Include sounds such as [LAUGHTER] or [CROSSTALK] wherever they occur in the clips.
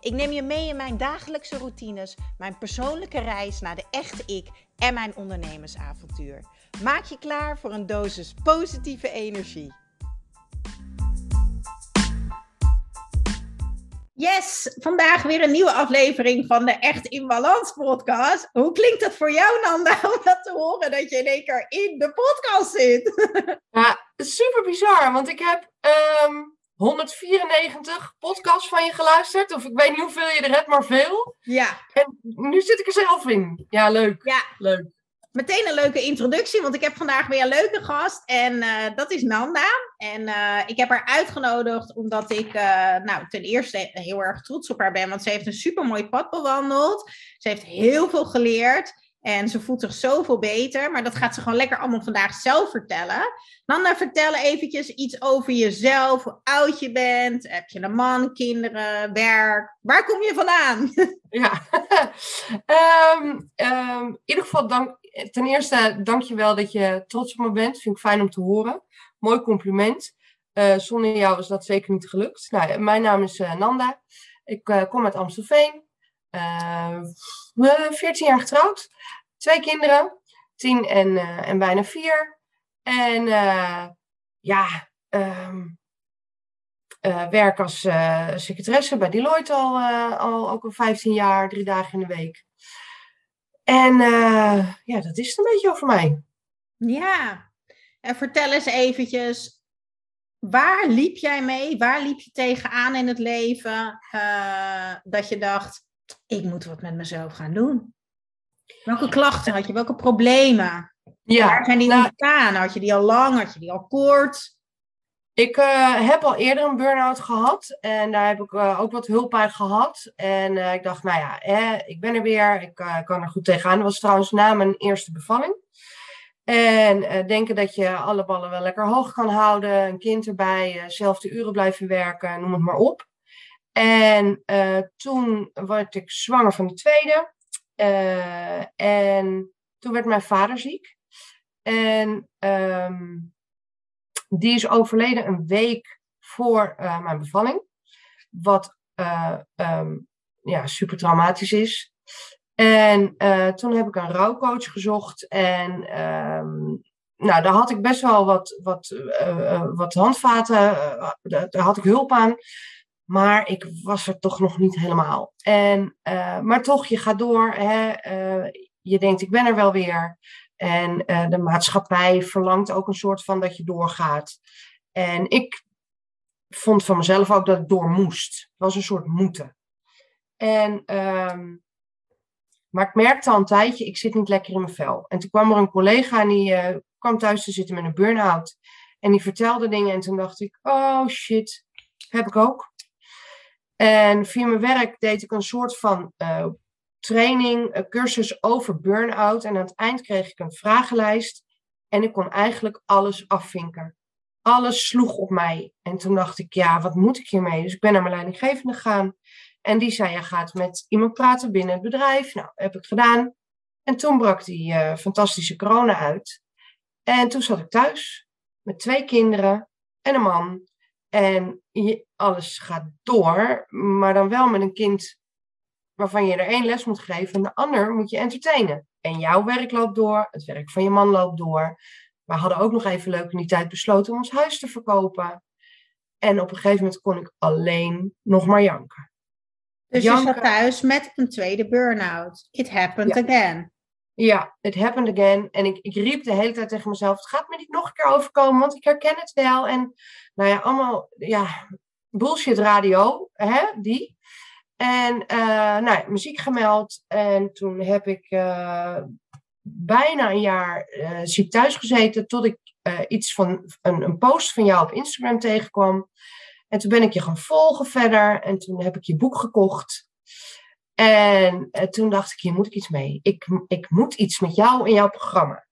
Ik neem je mee in mijn dagelijkse routines, mijn persoonlijke reis naar de echte ik en mijn ondernemersavontuur. Maak je klaar voor een dosis positieve energie. Yes, vandaag weer een nieuwe aflevering van de Echt in Balans podcast. Hoe klinkt het voor jou, Nanda, [LAUGHS] om dat te horen dat je in één keer in de podcast zit? [LAUGHS] Ja, super bizar, want ik heb ehm, 194 podcasts van je geluisterd. Of ik weet niet hoeveel je er hebt, maar veel. Ja. En nu zit ik er zelf in. Ja, leuk. Ja. Leuk. Meteen een leuke introductie, want ik heb vandaag weer een leuke gast. En eh, dat is Nanda. En eh, ik heb haar uitgenodigd omdat ik eh, nou, ten eerste heel erg trots op haar ben. Want ze heeft een supermooi pad bewandeld. Ze heeft heel veel geleerd. En ze voelt zich zoveel beter. Maar dat gaat ze gewoon lekker allemaal vandaag zelf vertellen. Nanda, vertel eventjes iets over jezelf. Hoe oud je bent. Heb je een man, kinderen, werk? Waar kom je vandaan? [LAUGHS] Ja, [LAUGHS] ehm, ehm, in ieder geval dank, ten eerste dank je wel dat je trots op me bent. Vind ik fijn om te horen. Mooi compliment. Uh, zonder jou is dat zeker niet gelukt. Nou, mijn naam is uh, Nanda. Ik uh, kom uit Amstelveen. 14 jaar getrouwd. Twee kinderen. 10 en, en bijna 4. En ja, um, uh, werk als secretaresse bij Deloitte al, al ook al 15 jaar, drie dagen in de week. En ja, dat is het een beetje over mij. Ja, en vertel eens eventjes, waar liep jij mee? Waar liep je tegenaan in het leven dat je dacht, ik moet wat met mezelf gaan doen? Welke klachten had je? Welke problemen? Ja, Waar zijn die nou, ontstaan? Had je die al lang? Had je die al kort? Ik uh, heb al eerder een burn-out gehad en daar heb ik uh, ook wat hulp bij gehad. En uh, ik dacht, nou ja, ik ben er weer, ik kan er goed tegenaan. Dat was trouwens na mijn eerste bevalling. En denken dat je alle ballen wel lekker hoog kan houden, een kind erbij, zelf de uren blijven werken, noem het maar op. En toen werd ik zwanger van de tweede. en toen werd mijn vader ziek. En um, die is overleden een week voor uh, mijn bevalling. Wat um, ja, super traumatisch is. En toen heb ik een rouwcoach gezocht. En um, nou, daar had ik best wel wat, wat, wat handvaten. daar had ik hulp aan. Maar ik was er toch nog niet helemaal. En, maar toch, je gaat door. Hè? je denkt, ik ben er wel weer. En uh, de maatschappij verlangt ook een soort van dat je doorgaat. En ik vond van mezelf ook dat ik door moest. Het was een soort moeten. En, um, maar ik merkte al een tijdje, ik zit niet lekker in mijn vel. En toen kwam er een collega en die kwam thuis te zitten met een burn-out. En die vertelde dingen en toen dacht ik, oh shit, heb ik ook. En via mijn werk deed ik een soort van uh, training, een cursus over burn-out. En aan het eind kreeg ik een vragenlijst. En ik kon eigenlijk alles afvinken. Alles sloeg op mij. En toen dacht ik, ja, wat moet ik hiermee? Dus ik ben naar mijn leidinggevende gegaan. En die zei, je gaat met iemand praten binnen het bedrijf. Nou, heb ik gedaan. En toen brak die uh, fantastische corona uit. En toen zat ik thuis met twee kinderen en een man. En je, alles gaat door, maar dan wel met een kind waarvan je er één les moet geven en de ander moet je entertainen. En jouw werk loopt door, het werk van je man loopt door. We hadden ook nog even leuk in die tijd besloten om ons huis te verkopen. En op een gegeven moment kon ik alleen nog maar janken. Dus janken. je zat thuis met een tweede burn-out. It happened again. Ja, it happened again. En ik, ik riep de hele tijd tegen mezelf: het gaat me niet nog een keer overkomen, want ik herken het wel. En nou ja, allemaal ja, bullshit radio, hè, die. En uh, nou, muziek gemeld. En toen heb ik uh, bijna een jaar uh, ziek thuis gezeten. Tot ik iets van een, een, post van jou op Instagram tegenkwam. En toen ben ik je gaan volgen verder. En toen heb ik je boek gekocht. En eh, toen dacht ik, hier moet ik iets mee. Ik, ik moet iets met jou en jouw programma.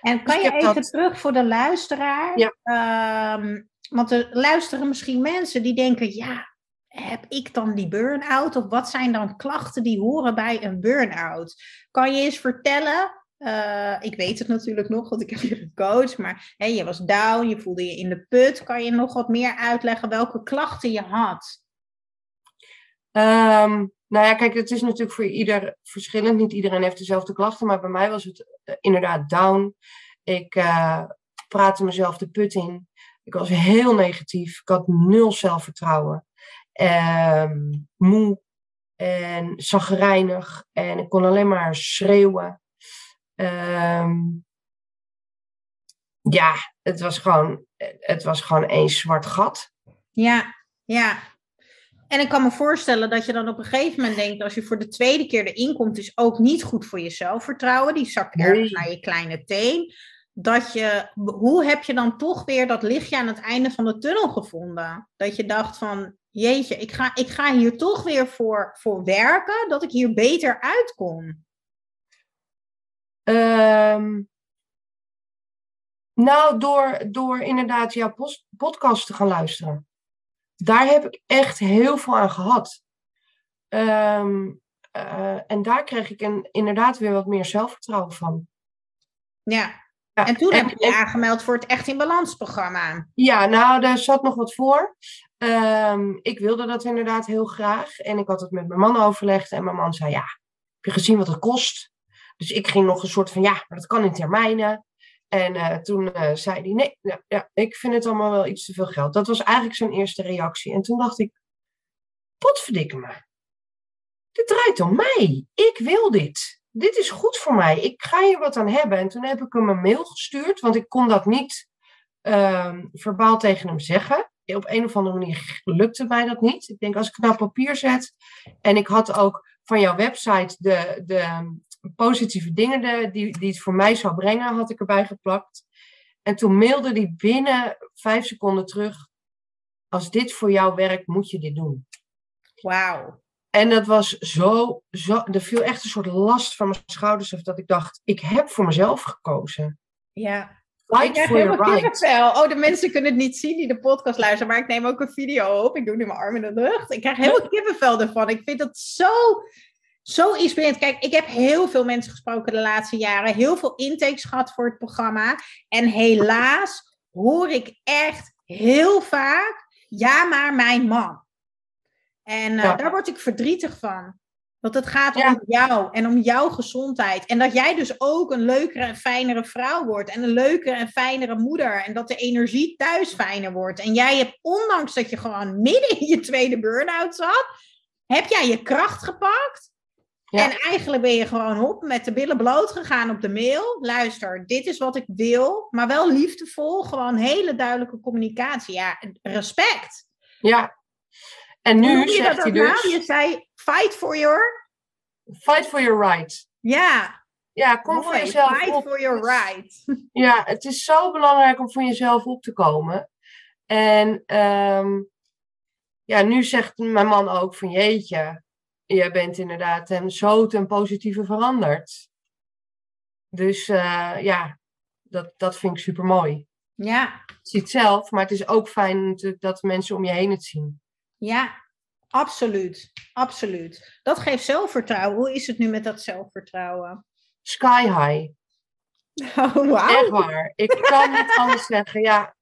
En kan Dus je even dat- terug voor de luisteraar? Ja. Ehm, want er luisteren misschien mensen die denken, ja, heb ik dan die burn-out? Of wat zijn dan klachten die horen bij een burn-out? Kan je eens vertellen? eh, ik weet het natuurlijk nog, want ik heb je gecoacht. Maar hè, je was down, je voelde je in de put. Kan je nog wat meer uitleggen welke klachten je had? Ehm, nou ja, kijk, het is natuurlijk voor ieder verschillend. Niet iedereen heeft dezelfde klachten, maar bij mij was het eh, inderdaad down. Ik eh, praatte mezelf de put in. Ik was heel negatief. Ik had nul zelfvertrouwen. Ehm, moe en zagrijnig. En ik kon alleen maar schreeuwen. Ehm, ja, het was gewoon, het was gewoon één zwart gat. Ja, ja. En ik kan me voorstellen dat je dan op een gegeven moment denkt, als je voor de tweede keer erin komt, is ook niet goed voor je zelfvertrouwen. Die zakt ergens naar je kleine teen. Dat je, hoe heb je dan toch weer dat lichtje aan het einde van de tunnel gevonden? Dat je dacht van, jeetje, ik ga, ik ga hier toch weer voor, voor werken, dat ik hier beter uitkom. Ehm, nou, door, door inderdaad jouw podcast te gaan luisteren. Daar heb ik echt heel veel aan gehad. Ehm, eh, en daar kreeg ik een, inderdaad weer wat meer zelfvertrouwen van. Ja. Ja, En toen en- heb je je aangemeld voor het Echt in Balans programma. Ja, nou, daar zat nog wat voor. Ehm, ik wilde dat inderdaad heel graag. En ik had het met mijn man overlegd. En mijn man zei, ja, heb je gezien wat het kost? Dus ik ging nog een soort van, ja, maar dat kan in termijnen. En eh, toen eh, zei hij, nee, ja, ik vind het allemaal wel iets te veel geld. Dat was eigenlijk zijn eerste reactie. En toen dacht ik, potverdikke me. Dit draait om mij. Ik wil dit. Dit is goed voor mij. Ik ga hier wat aan hebben. En toen heb ik hem een mail gestuurd, want ik kon dat niet ehm, verbaal tegen hem zeggen. Op een of andere manier lukte mij dat niet. Ik denk, als ik het nou papier zet. En ik had ook van jouw website de, de positieve dingen de, die, die het voor mij zou brengen, had ik erbij geplakt. En toen mailde hij binnen vijf seconden terug. Als dit voor jou werkt, moet je dit doen. Wauw. En dat was zo, zo, er viel echt een soort last van mijn schouders af dat ik dacht, ik heb voor mezelf gekozen. Ja. Ik Fight for your helemaal right. kippenvel. Oh, de mensen kunnen het niet zien die de podcast luisteren, maar ik neem ook een video op. Ik doe nu mijn arm in de lucht. Ik krijg helemaal kippenvel ervan. Ik vind dat zo, zo inspirerend. Kijk, ik heb heel veel mensen gesproken de laatste jaren. Heel veel intakes gehad voor het programma. En helaas hoor ik echt heel vaak, ja, maar mijn man. En eh, Ja. daar word ik verdrietig van. Want het gaat Ja. om jou en om jouw gezondheid. En dat jij dus ook een leukere en fijnere vrouw wordt. En een leukere en fijnere moeder. En dat de energie thuis fijner wordt. En jij hebt, ondanks dat je gewoon midden in je tweede burn-out zat, heb jij je kracht gepakt. Ja. En eigenlijk ben je gewoon op met de billen bloot gegaan op de mail. Luister, dit is wat ik wil. Maar wel liefdevol. Gewoon hele duidelijke communicatie. Ja, respect. Ja. En nu je zegt dat hij nou? dus, Je zei fight for your... fight for your right. Ja, Ja, kom voor jezelf Fight op. for your right. [LAUGHS] Ja, het is zo belangrijk om voor jezelf op te komen. En ehm, ja, nu zegt mijn man ook van jeetje, jij bent inderdaad hem zo ten positieve veranderd. Dus eh, ja, dat, dat vind ik super mooi. Ja, Ik zie het zelf, maar het is ook fijn natuurlijk dat mensen om je heen het zien. ja, absoluut. Absoluut. Dat geeft zelfvertrouwen. Hoe is het nu met dat zelfvertrouwen? Sky high. [LAUGHS] Oh, wauw. Echt waar. Ik kan niet anders zeggen. Ja,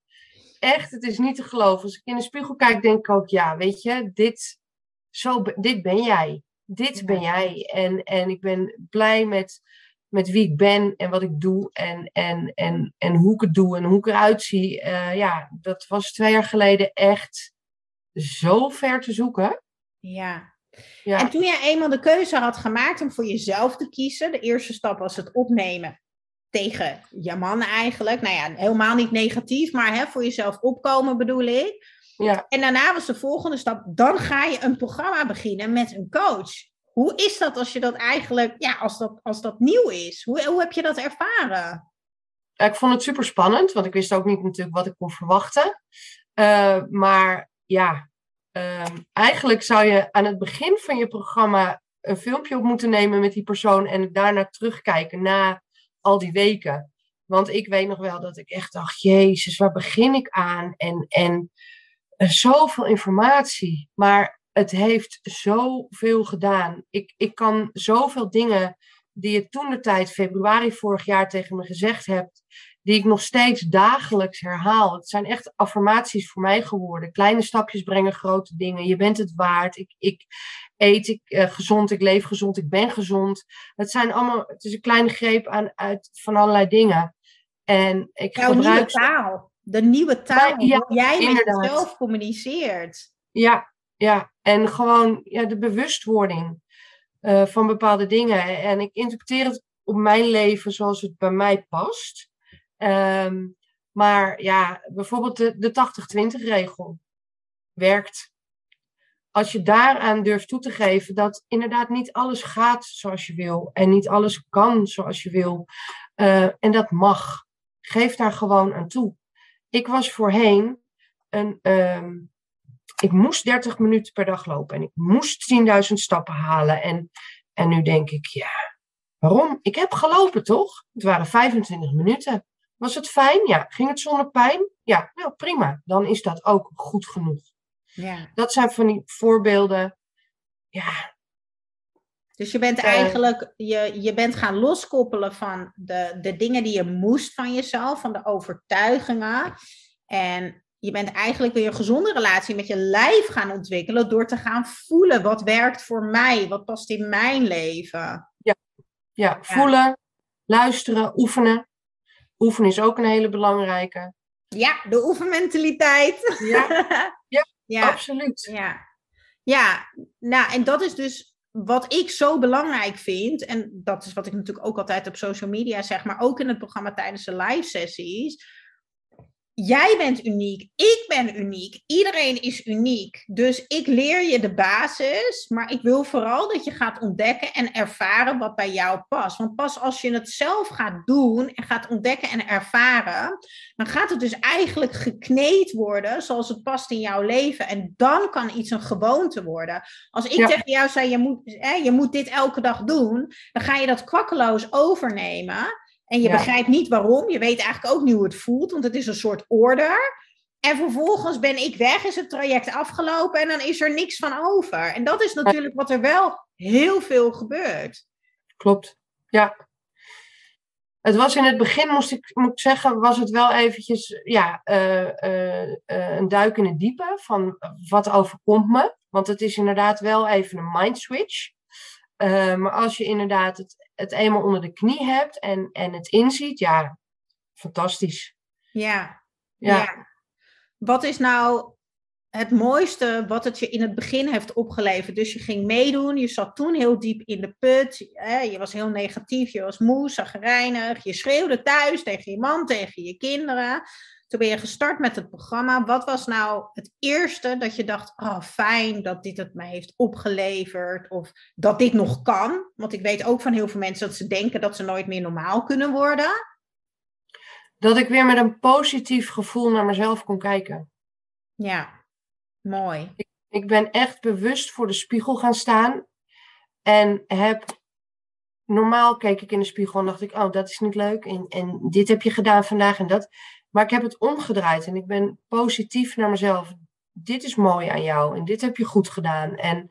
echt, het is niet te geloven. Als ik in de spiegel kijk, denk ik ook, ja, weet je, dit, zo, dit ben jij. Dit ben jij. En, en ik ben blij met, met wie ik ben en wat ik doe en, en, en, en hoe ik het doe en hoe ik eruit zie. Eh, ja, dat was twee jaar geleden echt zo ver te zoeken. Ja. Ja, En toen jij eenmaal de keuze had gemaakt om voor jezelf te kiezen, de eerste stap was het opnemen tegen je man eigenlijk. Nou ja, helemaal niet negatief, maar hè, voor jezelf opkomen bedoel ik. Ja. En daarna was de volgende stap, dan ga je een programma beginnen met een coach. Hoe is dat als je dat eigenlijk, ja, als dat, als dat nieuw is? Hoe, hoe heb je dat ervaren? Ja, Ik vond het super spannend, want ik wist ook niet natuurlijk wat ik kon verwachten. Eh, maar ja, ehm, eigenlijk zou je aan het begin van je programma een filmpje op moeten nemen met die persoon en daarna terugkijken na al die weken. Want ik weet nog wel dat ik echt dacht, jezus, waar begin ik aan? En, en zoveel informatie. Maar het heeft zoveel gedaan. Ik, ik kan zoveel dingen die je toen de tijd, februari vorig jaar, tegen me gezegd hebt, die ik nog steeds dagelijks herhaal. Het zijn echt affirmaties voor mij geworden. Kleine stapjes brengen grote dingen. Je bent het waard. Ik, ik eet ik, uh, gezond, ik leef gezond, ik ben gezond. Het zijn allemaal, het is een kleine greep aan, uit van allerlei dingen. En ik Jouw gebruik nieuwe taal. De nieuwe taal Ja, die jij met jezelf communiceert. Ja, ja. En gewoon ja, de bewustwording eh, van bepaalde dingen. En ik interpreteer het op mijn leven zoals het bij mij past. Ehm, maar ja, bijvoorbeeld de, de 80-20 regel werkt. Als je daaraan durft toe te geven dat inderdaad niet alles gaat zoals je wil. En niet alles kan zoals je wil. Eh, en dat mag. Geef daar gewoon aan toe. Ik was voorheen een. ehm, ik moest 30 minuten per dag lopen en ik moest 10.000 stappen halen. En, en nu denk ik, ja, waarom? Ik heb gelopen toch? Het waren 25 minuten. Was het fijn? Ja. Ging het zonder pijn? Ja, nou prima. Dan is dat ook goed genoeg. Ja. Dat zijn van die voorbeelden. Ja, Dus je bent eigenlijk, je, je bent gaan loskoppelen van de, de dingen die je moest van jezelf, van de overtuigingen. En je bent eigenlijk weer een gezonde relatie met je lijf gaan ontwikkelen door te gaan voelen wat werkt voor mij, wat past in mijn leven. ja, voelen, luisteren, oefenen. Oefenen is ook een hele belangrijke. Ja, de oefenmentaliteit. Ja, [LAUGHS] ja, ja. absoluut. Ja. ja, nou en dat is dus wat ik zo belangrijk vind. En dat is wat ik natuurlijk ook altijd op social media zeg, maar ook in het programma tijdens de live sessies. Jij bent uniek, ik ben uniek, iedereen is uniek. Dus ik leer je de basis, maar ik wil vooral dat je gaat ontdekken en ervaren wat bij jou past. Want pas als je het zelf gaat doen en gaat ontdekken en ervaren, dan gaat het dus eigenlijk gekneed worden zoals het past in jouw leven. En dan kan iets een gewoonte worden. Als ik Ja. tegen jou zei, je moet, hè, je moet dit elke dag doen, dan ga je dat kwakkeloos overnemen. En je Ja. begrijpt niet waarom. Je weet eigenlijk ook niet hoe het voelt, want het is een soort order. En vervolgens ben ik weg, is het traject afgelopen en dan is er niks van over. En dat is natuurlijk wat er wel heel veel gebeurt. Klopt. Ja. Het was in het begin, moest ik, moet ik zeggen, was het wel eventjes ja, eh, eh, eh, een duik in het diepe van wat overkomt me. Want het is inderdaad wel even een mind switch. Maar als je inderdaad het, het eenmaal onder de knie hebt en, en het inziet, ja, fantastisch. Ja. Ja. ja. Wat is nou het mooiste wat het je in het begin heeft opgeleverd? Dus je ging meedoen, je zat toen heel diep in de put, hè, je was heel negatief, je was moe, zagrijnig, je schreeuwde thuis tegen je man, tegen je kinderen. Toen ben je gestart met het programma. Wat was nou het eerste dat je dacht, oh fijn dat dit het mij heeft opgeleverd of dat dit nog kan? Want ik weet ook van heel veel mensen dat ze denken dat ze nooit meer normaal kunnen worden. Dat ik weer met een positief gevoel naar mezelf kon kijken. Ja, mooi. Ik ben echt bewust voor de spiegel gaan staan. En heb. Normaal keek ik in de spiegel en dacht ik: Oh, dat is niet leuk. En, en dit heb je gedaan vandaag en dat. Maar ik heb het omgedraaid en ik ben positief naar mezelf. Dit is mooi aan jou en dit heb je goed gedaan. En,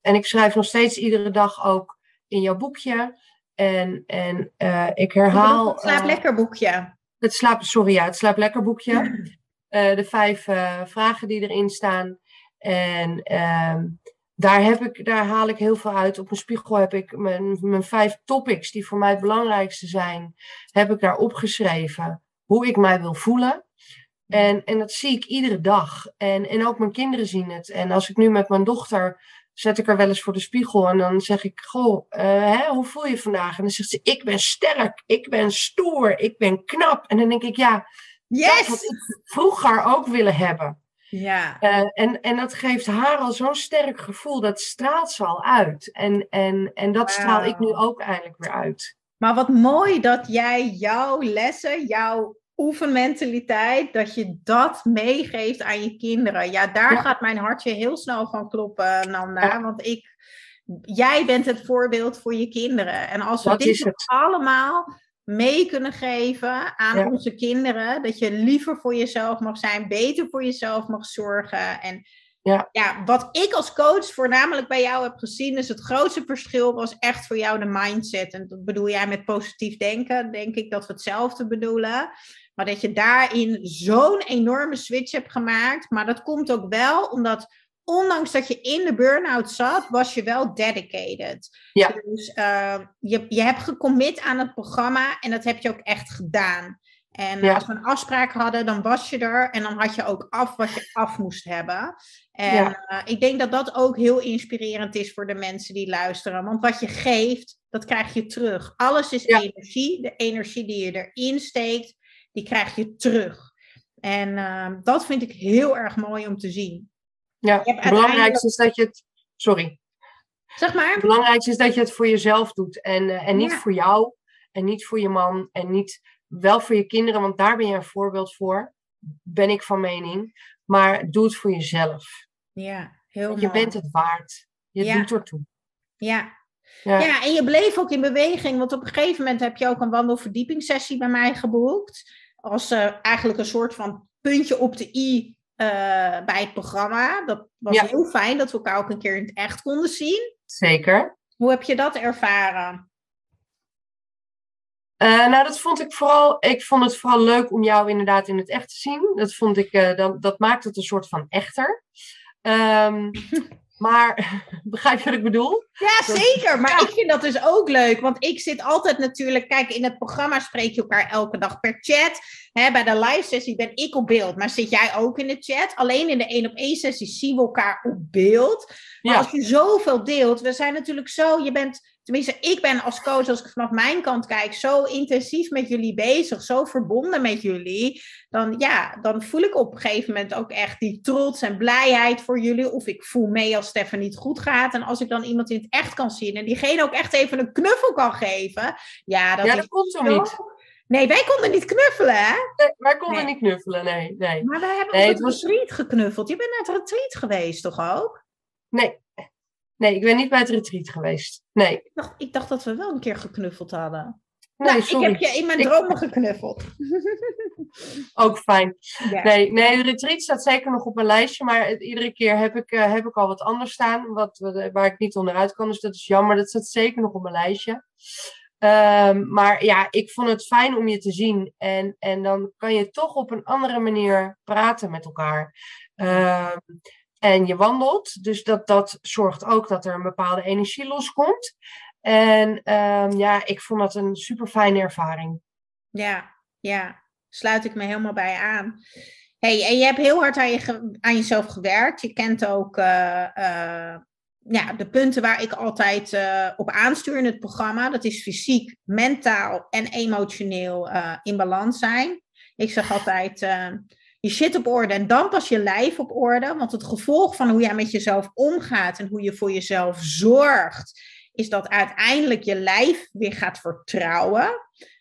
en ik schrijf nog steeds iedere dag ook in jouw boekje. En, en eh, ik herhaal. Het slaap eh, lekker boekje. het slaap, sorry, ja, het slaap lekker boekje. Eh, de vijf vragen die erin staan. En ehm, daar, heb ik, daar haal ik heel veel uit. Op mijn spiegel heb ik mijn, mijn vijf topics die voor mij het belangrijkste zijn, heb ik daar opgeschreven. Hoe ik mij wil voelen. En, en dat zie ik iedere dag. En, en ook mijn kinderen zien het. En als ik nu met mijn dochter zet ik haar wel eens voor de spiegel en dan zeg ik: Goh, eh, hè, hoe voel je vandaag? En dan zegt ze: Ik ben sterk, ik ben stoer, ik ben knap. En dan denk ik: Ja, dat had Yes! ik vroeger ook willen hebben. Ja, Eh, en, en dat geeft haar al zo'n sterk gevoel, dat straalt ze al uit. En, en, en dat straal ik nu ook eindelijk weer uit. Maar wat mooi dat jij jouw lessen, jouw oefenmentaliteit, dat je dat meegeeft aan je kinderen. Ja, daar gaat mijn hartje heel snel van kloppen, Nanda. Want ik, jij bent het voorbeeld voor je kinderen. En als we dit allemaal mee kunnen geven aan onze kinderen, dat je liever voor jezelf mag zijn, beter voor jezelf mag zorgen. En ja. ja, wat ik als coach voornamelijk bij jou heb gezien, is het grootste verschil was echt voor jou de mindset. En dat bedoel jij met positief denken, denk ik dat we hetzelfde bedoelen. Maar dat je daarin zo'n enorme switch hebt gemaakt. Maar dat komt ook wel omdat, ondanks dat je in de burn-out zat, was je wel dedicated. Ja. Dus uh, je, je hebt gecommit aan het programma en dat heb je ook echt gedaan. En als we een afspraak hadden, dan was je er en dan had je ook af wat je af moest hebben. En uh, ik denk dat dat ook heel inspirerend is voor de mensen die luisteren. Want wat je geeft, dat krijg je terug. Alles is energie. De energie die je erin steekt, die krijg je terug. En uh, dat vind ik heel erg mooi om te zien. Ja, het belangrijkste is dat je het. Sorry. Zeg maar. Het belangrijkste is dat je het voor jezelf doet. En, uh, en niet voor jou. En niet voor je man. En niet wel voor je kinderen, want daar ben je een voorbeeld voor. Ben ik van mening. Maar doe het voor jezelf. Ja, heel mooi. Je bent het waard. Je ja. doet ertoe. Ja. ja. Ja. en je bleef ook in beweging. Want op een gegeven moment heb je ook een wandelverdiepingssessie bij mij geboekt. Als uh, eigenlijk een soort van puntje op de i uh, bij het programma. Dat was heel fijn dat we elkaar ook een keer in het echt konden zien. Zeker. Hoe heb je dat ervaren? Uh, nou, dat vond ik vooral. Ik vond het vooral leuk om jou inderdaad in het echt te zien. Dat vond ik. Uh, dat, dat maakt het een soort van echter. Um, maar [LAUGHS] begrijp je wat ik bedoel? Ja, zeker. Maar ik vind dat dus ook leuk. Want ik zit altijd natuurlijk. Kijk, in het programma spreek je elkaar elke dag per chat. Hè, bij de live sessie ben ik op beeld. Maar zit jij ook in de chat? Alleen in de één op één sessie zien we elkaar op beeld. Maar ja. als je zoveel deelt. We zijn natuurlijk zo. Je bent tenminste, ik ben als coach, als ik vanaf mijn kant kijk, zo intensief met jullie bezig, zo verbonden met jullie, dan ja, dan voel ik op een gegeven moment ook echt die trots en blijheid voor jullie. Of ik voel mee als Stefan niet goed gaat. En als ik dan iemand in het echt kan zien en diegene ook echt even een knuffel kan geven, ja, dat, ja, dat komt zo niet. Nee, wij konden niet knuffelen, hè? Nee, wij konden niet knuffelen, nee. nee. Maar wij hebben nee, het was... retreat geknuffeld. Je bent naar het retreat geweest, toch ook? Nee, Nee, ik ben niet bij het retreat geweest. Nee. Ik dacht, ik dacht dat we wel een keer geknuffeld hadden. Nee, nou, sorry. ik heb je in mijn dromen geknuffeld. [LAUGHS] Ook fijn. Nee, nee, de retreat staat zeker nog op mijn lijstje, maar iedere keer heb ik, uh, heb ik al wat anders staan, wat, waar ik niet onderuit kan. Dus dat is jammer. Dat staat zeker nog op mijn lijstje. Um, maar ja, ik vond het fijn om je te zien. En, en dan kan je toch op een andere manier praten met elkaar. Um, en je wandelt. Dus dat, dat zorgt ook dat er een bepaalde energie loskomt. En um, ja, ik vond dat een super fijne ervaring. Ja, ja, sluit ik me helemaal bij aan. Hey, en je hebt heel hard aan, je, aan jezelf gewerkt. Je kent ook uh, uh, ja, de punten waar ik altijd uh, op aanstuur in het programma. Dat is fysiek, mentaal en emotioneel in balans zijn. Ik zeg altijd, je shit op orde en dan pas je lijf op orde. Want het gevolg van hoe jij met jezelf omgaat en hoe je voor jezelf zorgt, is dat uiteindelijk je lijf weer gaat vertrouwen.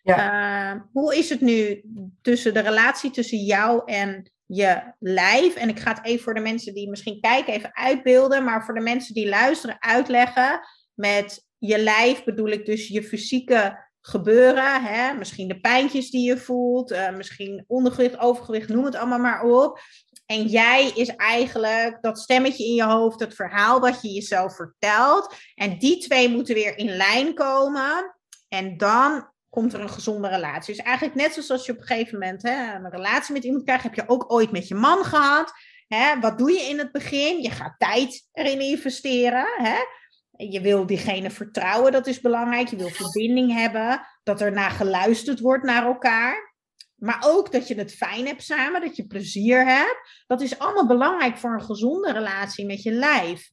Ja. Uh, hoe is het nu tussen de relatie tussen jou en je lijf? En ik ga het even voor de mensen die misschien kijken, even uitbeelden. Maar voor de mensen die luisteren, uitleggen. Met je lijf bedoel ik dus je fysieke gebeuren. Hè? Misschien de pijntjes die je voelt, uh, misschien ondergewicht, overgewicht, noem het allemaal maar op. En jij is eigenlijk dat stemmetje in je hoofd, het verhaal wat je jezelf vertelt. En die twee moeten weer in lijn komen. En dan komt er een gezonde relatie. Dus eigenlijk net zoals als je op een gegeven moment hè, een relatie met iemand krijgt, heb je ook ooit met je man gehad. Hè? Wat doe je in het begin? Je gaat tijd erin investeren. Hè? Je wil diegene vertrouwen, dat is belangrijk. Je wil verbinding hebben, dat er naar geluisterd wordt naar elkaar. Maar ook dat je het fijn hebt samen, dat je plezier hebt. Dat is allemaal belangrijk voor een gezonde relatie met je lijf.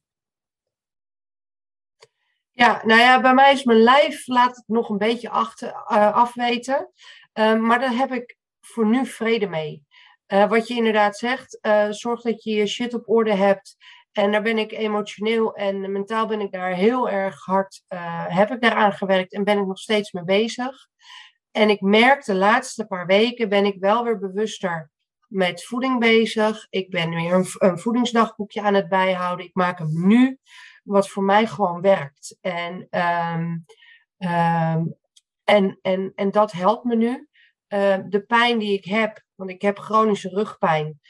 Ja, nou ja, bij mij is mijn lijf, laat het nog een beetje achter, uh, afweten. Uh, maar daar heb ik voor nu vrede mee. Uh, wat je inderdaad zegt, uh, zorg dat je je shit op orde hebt. En daar ben ik emotioneel en mentaal ben ik daar heel erg hard, uh, heb ik daaraan gewerkt en ben ik nog steeds mee bezig. En ik merk de laatste paar weken ben ik wel weer bewuster met voeding bezig. Ik ben weer een, voedingsdagboekje aan het bijhouden. Ik maak een menu wat voor mij gewoon werkt. En, ehm, ehm, en, en, en dat helpt me nu. Ehm, de pijn die ik heb, want ik heb chronische rugpijn,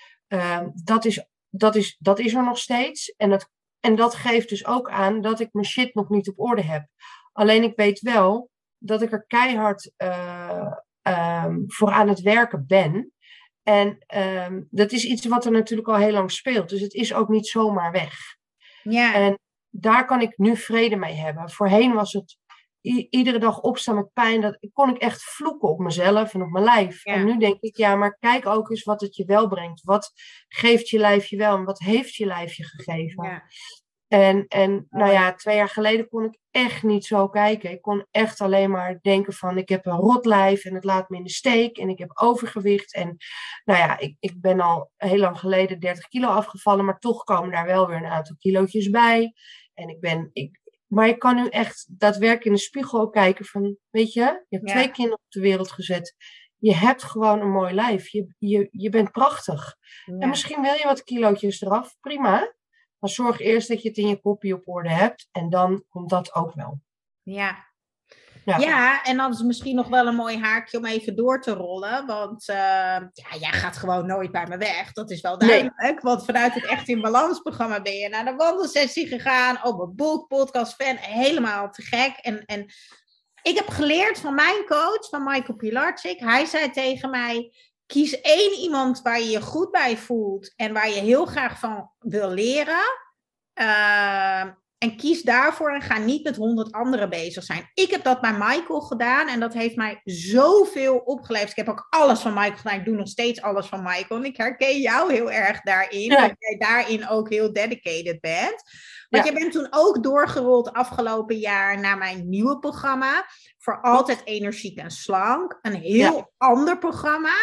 dat, is, dat, is, dat is er nog steeds. En dat, en dat geeft dus ook aan dat ik mijn shit nog niet op orde heb. Alleen ik weet wel dat ik er keihard uh, voor aan het werken ben. En dat is iets wat er natuurlijk al heel lang speelt. Dus het is ook niet zomaar weg. Ja. En daar kan ik nu vrede mee hebben. Voorheen was het iedere dag opstaan met pijn. Dat kon ik echt vloeken op mezelf en op mijn lijf. En nu denk ik, ja, maar kijk ook eens wat het je wel brengt. Wat geeft je lijf je wel en wat heeft je lijf je gegeven? Ja. En, en nou ja, twee jaar geleden kon ik echt niet zo kijken. Ik kon echt alleen maar denken van ik heb een rot lijf en het laat me in de steek en ik heb overgewicht. En nou ja, ik, ik ben al heel lang geleden 30 kilo afgevallen, maar toch komen daar wel weer een aantal kilootjes bij. En ik ben, ik, maar ik kan nu echt daadwerkelijk in de spiegel ook kijken van, weet je, je hebt twee kinderen op de wereld gezet. Je hebt gewoon een mooi lijf. Je, je, je bent prachtig. En misschien wil je wat kilootjes eraf, prima. Maar zorg eerst dat je het in je kopie op orde hebt. En dan komt dat ook wel. Ja, ja. ja, en dan is misschien nog wel een mooi haakje om even door te rollen. Want uh, ja, jij gaat gewoon nooit bij me weg. Dat is wel duidelijk. Want vanuit het Echt in Balans programma ben je naar de wandelsessie gegaan. Op een boek, podcast, fan. Helemaal te gek. En, en ik heb geleerd van mijn coach, van Michael Pilarczyk. Hij zei tegen mij, kies één iemand waar je je goed bij voelt. En waar je heel graag van wil leren. Uh, en kies daarvoor en ga niet met honderd anderen bezig zijn. Ik heb dat bij Michael gedaan en dat heeft mij zoveel opgeleverd. Ik heb ook alles van Michael gedaan. Ik doe nog steeds alles van Michael. En ik herken jou heel erg daarin. Dat jij daarin ook heel dedicated bent. Want je bent toen ook doorgerold afgelopen jaar naar mijn nieuwe programma. Voor altijd energiek en slank. Een heel ander programma.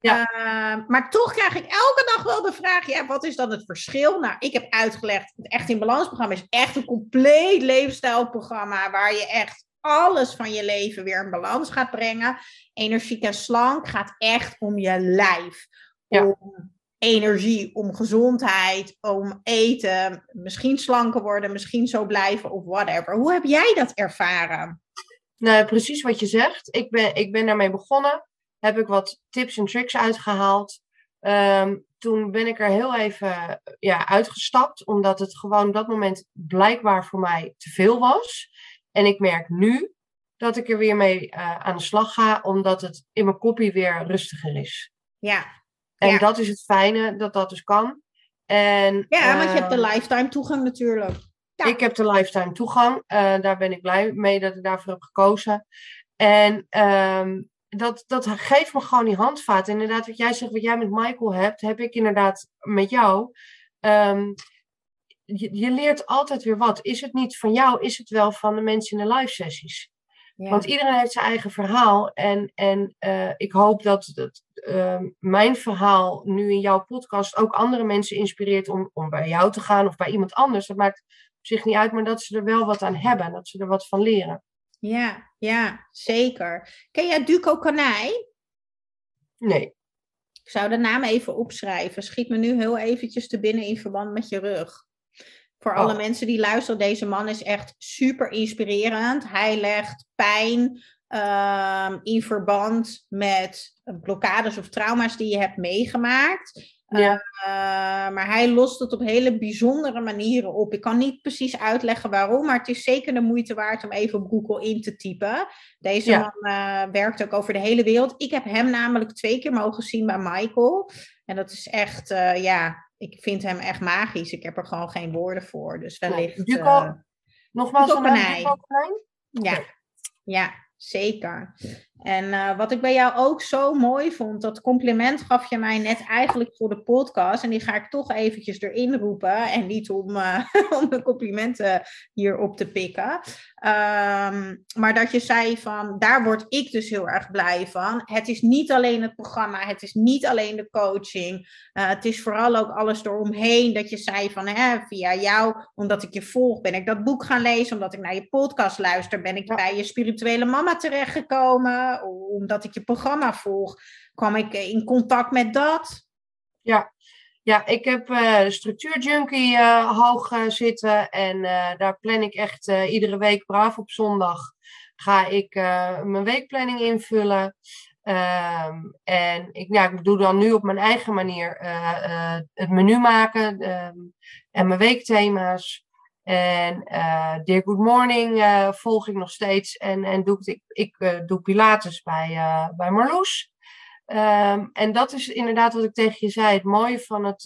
Ja. Ehm, maar toch krijg ik elke dag wel de vraag: ja, wat is dan het verschil? Nou, ik heb uitgelegd: het Echt in Balans programma is echt een compleet levensstijlprogramma waar je echt alles van je leven weer in balans gaat brengen. Energiek en slank gaat echt om je lijf. Om energie, om gezondheid, om eten, misschien slanker worden, misschien zo blijven of whatever. Hoe heb jij dat ervaren? Nou, precies wat je zegt. Ik ben, ik ben daarmee begonnen heb ik wat tips en tricks uitgehaald. Ehm, toen ben ik er heel even ja, uitgestapt, omdat het gewoon op dat moment blijkbaar voor mij te veel was. En ik merk nu dat ik er weer mee uh, aan de slag ga, omdat het in mijn kopie weer rustiger is. Ja. En dat is het fijne, dat dat dus kan. En, ja, want je hebt de ehm, lifetime toegang natuurlijk. Ja. Ik heb de lifetime toegang. Uh, daar ben ik blij mee dat ik daarvoor heb gekozen. En um, dat, dat geeft me gewoon die handvaat. Inderdaad, wat jij zegt, wat jij met Michael hebt, heb ik inderdaad met jou. Um, je, je, leert altijd weer wat. Is het niet van jou, is het wel van de mensen in de live sessies. Want iedereen heeft zijn eigen verhaal. En, en uh, ik hoop dat, dat uh, mijn verhaal nu in jouw podcast ook andere mensen inspireert om, om bij jou te gaan of bij iemand anders. Dat maakt op zich niet uit, maar dat ze er wel wat aan hebben. Dat ze er wat van leren. Ja, ja, zeker. Ken jij Duco Kanij? Nee. Ik zou de naam even opschrijven. Schiet me nu heel eventjes te binnen in verband met je rug. Voor alle oh. mensen die luisteren, deze man is echt super inspirerend. Hij legt pijn uh, in verband met blokkades of trauma's die je hebt meegemaakt. Ja. Uh, maar hij lost het op hele bijzondere manieren op. Ik kan niet precies uitleggen waarom, maar het is zeker de moeite waard om even op Google in te typen. Deze man uh, werkt ook over de hele wereld. Ik heb hem namelijk twee keer mogen zien bij Michael. En dat is echt, uh, ja, ik vind hem echt magisch. Ik heb er gewoon geen woorden voor. Dus wellicht. Duco, nogmaals, Duco Ja, ja, zeker. En uh, wat ik bij jou ook zo mooi vond, dat compliment gaf je mij net eigenlijk voor de podcast. En die ga ik toch eventjes erin roepen. En niet om, uh, [LAUGHS] om de complimenten hierop te pikken. Um, maar dat je zei van, daar word ik dus heel erg blij van. Het is niet alleen het programma, het is niet alleen de coaching. Uh, het is vooral ook alles eromheen. Dat je zei van, hè, via jou, omdat ik je volg, ben ik dat boek gaan lezen. Omdat ik naar je podcast luister, ben ik bij je spirituele mama terechtgekomen omdat ik je programma volg, kwam ik in contact met dat. Ja, ja ik heb uh, de structuurjunkie uh, hoog zitten en daar plan ik echt iedere week braaf op zondag. Ga ik mijn weekplanning invullen. Ehm, en ik, ja, ik doe dan nu op mijn eigen manier het menu maken ehm, en mijn weekthema's. En uh, Dear Good Morning uh, volg ik nog steeds. En, en doe ik, ik uh, doe Pilates bij, bij Marloes. Um, en dat is inderdaad wat ik tegen je zei. Het mooie van, het,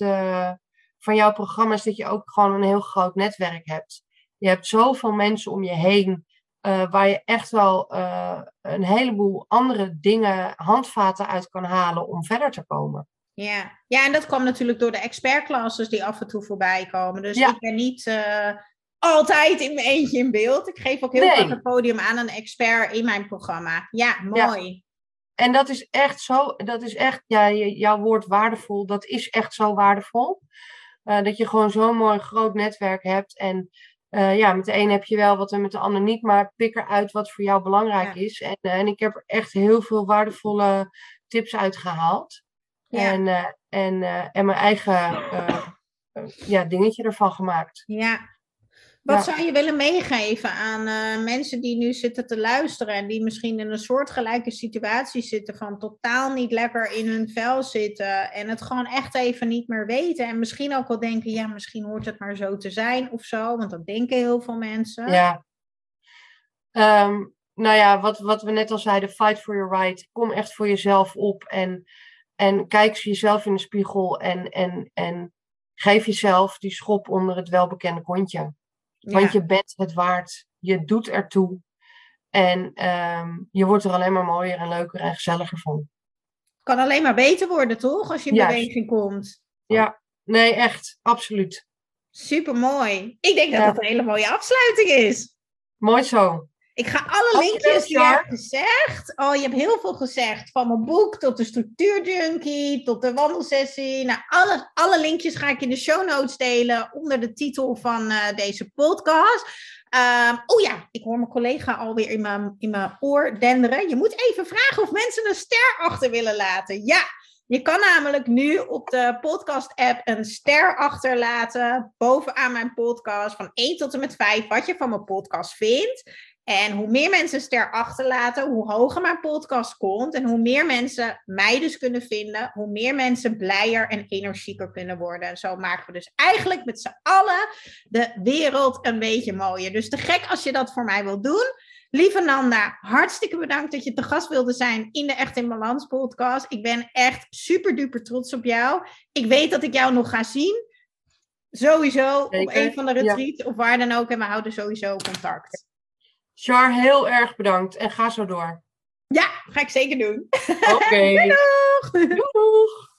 van jouw programma is dat je ook gewoon een heel groot netwerk hebt. Je hebt zoveel mensen om je heen. waar je echt wel een heleboel andere dingen, handvaten uit kan halen om verder te komen. Ja. ja, en dat kwam natuurlijk door de expertclasses die af en toe voorbij komen. Dus ik ben niet uh, altijd in mijn eentje in beeld. Ik geef ook heel nee. het podium aan een expert in mijn programma. Ja, mooi. Ja. En dat is echt zo, dat is echt, ja, jouw woord waardevol, dat is echt zo waardevol. Uh, dat je gewoon zo'n mooi groot netwerk hebt. En uh, ja, met de een heb je wel wat en met de ander niet, maar pik eruit wat voor jou belangrijk ja. is. En, en ik heb er echt heel veel waardevolle tips uitgehaald. Ja. En, uh, en, uh, en mijn eigen uh, ja, dingetje ervan gemaakt. Ja. Wat ja. zou je willen meegeven aan mensen die nu zitten te luisteren en die misschien in een soortgelijke situatie zitten van totaal niet lekker in hun vel zitten en het gewoon echt even niet meer weten en misschien ook wel denken, ja, misschien hoort het maar zo te zijn of zo, want dat denken heel veel mensen. Ja. Um, nou ja, wat, wat we net al zeiden, fight for your right. Kom echt voor jezelf op en en kijk jezelf in de spiegel en, en, en geef jezelf die schop onder het welbekende kontje. Want je bent het waard. Je doet ertoe. En um, je wordt er alleen maar mooier en leuker en gezelliger van. Kan alleen maar beter worden, toch? Als je in Juist. beweging komt. Ja, nee, echt. Absoluut. Super mooi. Ik denk dat dat een hele mooie afsluiting is. Mooi zo. Ik ga alle linkjes die je hebt gezegd. Oh, je hebt heel veel gezegd. Van mijn boek tot de structuurjunkie, tot de wandelsessie. Nou, alle, alle linkjes ga ik in de show notes delen onder de titel van uh, deze podcast. Um, oh ja, ik hoor mijn collega alweer in mijn, in mijn oor denderen. Je moet even vragen of mensen een ster achter willen laten. Ja, je kan namelijk nu op de podcast-app een ster achterlaten bovenaan mijn podcast van 1 tot en met 5 wat je van mijn podcast vindt. En hoe meer mensen ster achterlaten, hoe hoger mijn podcast komt. En hoe meer mensen mij dus kunnen vinden, hoe meer mensen blijer en energieker kunnen worden. En zo maken we dus eigenlijk met z'n allen de wereld een beetje mooier. Dus te gek als je dat voor mij wilt doen. Lieve Nanda, hartstikke bedankt dat je te gast wilde zijn in de Echt in Balans podcast. Ik ben echt super duper trots op jou. Ik weet dat ik jou nog ga zien. Sowieso Zeker. op een van de retreats ja. of waar dan ook. En we houden sowieso contact. Char, heel erg bedankt en ga zo door. Ja, ga ik zeker doen. Oké. [LAUGHS] Okay. Doeg! Doeg!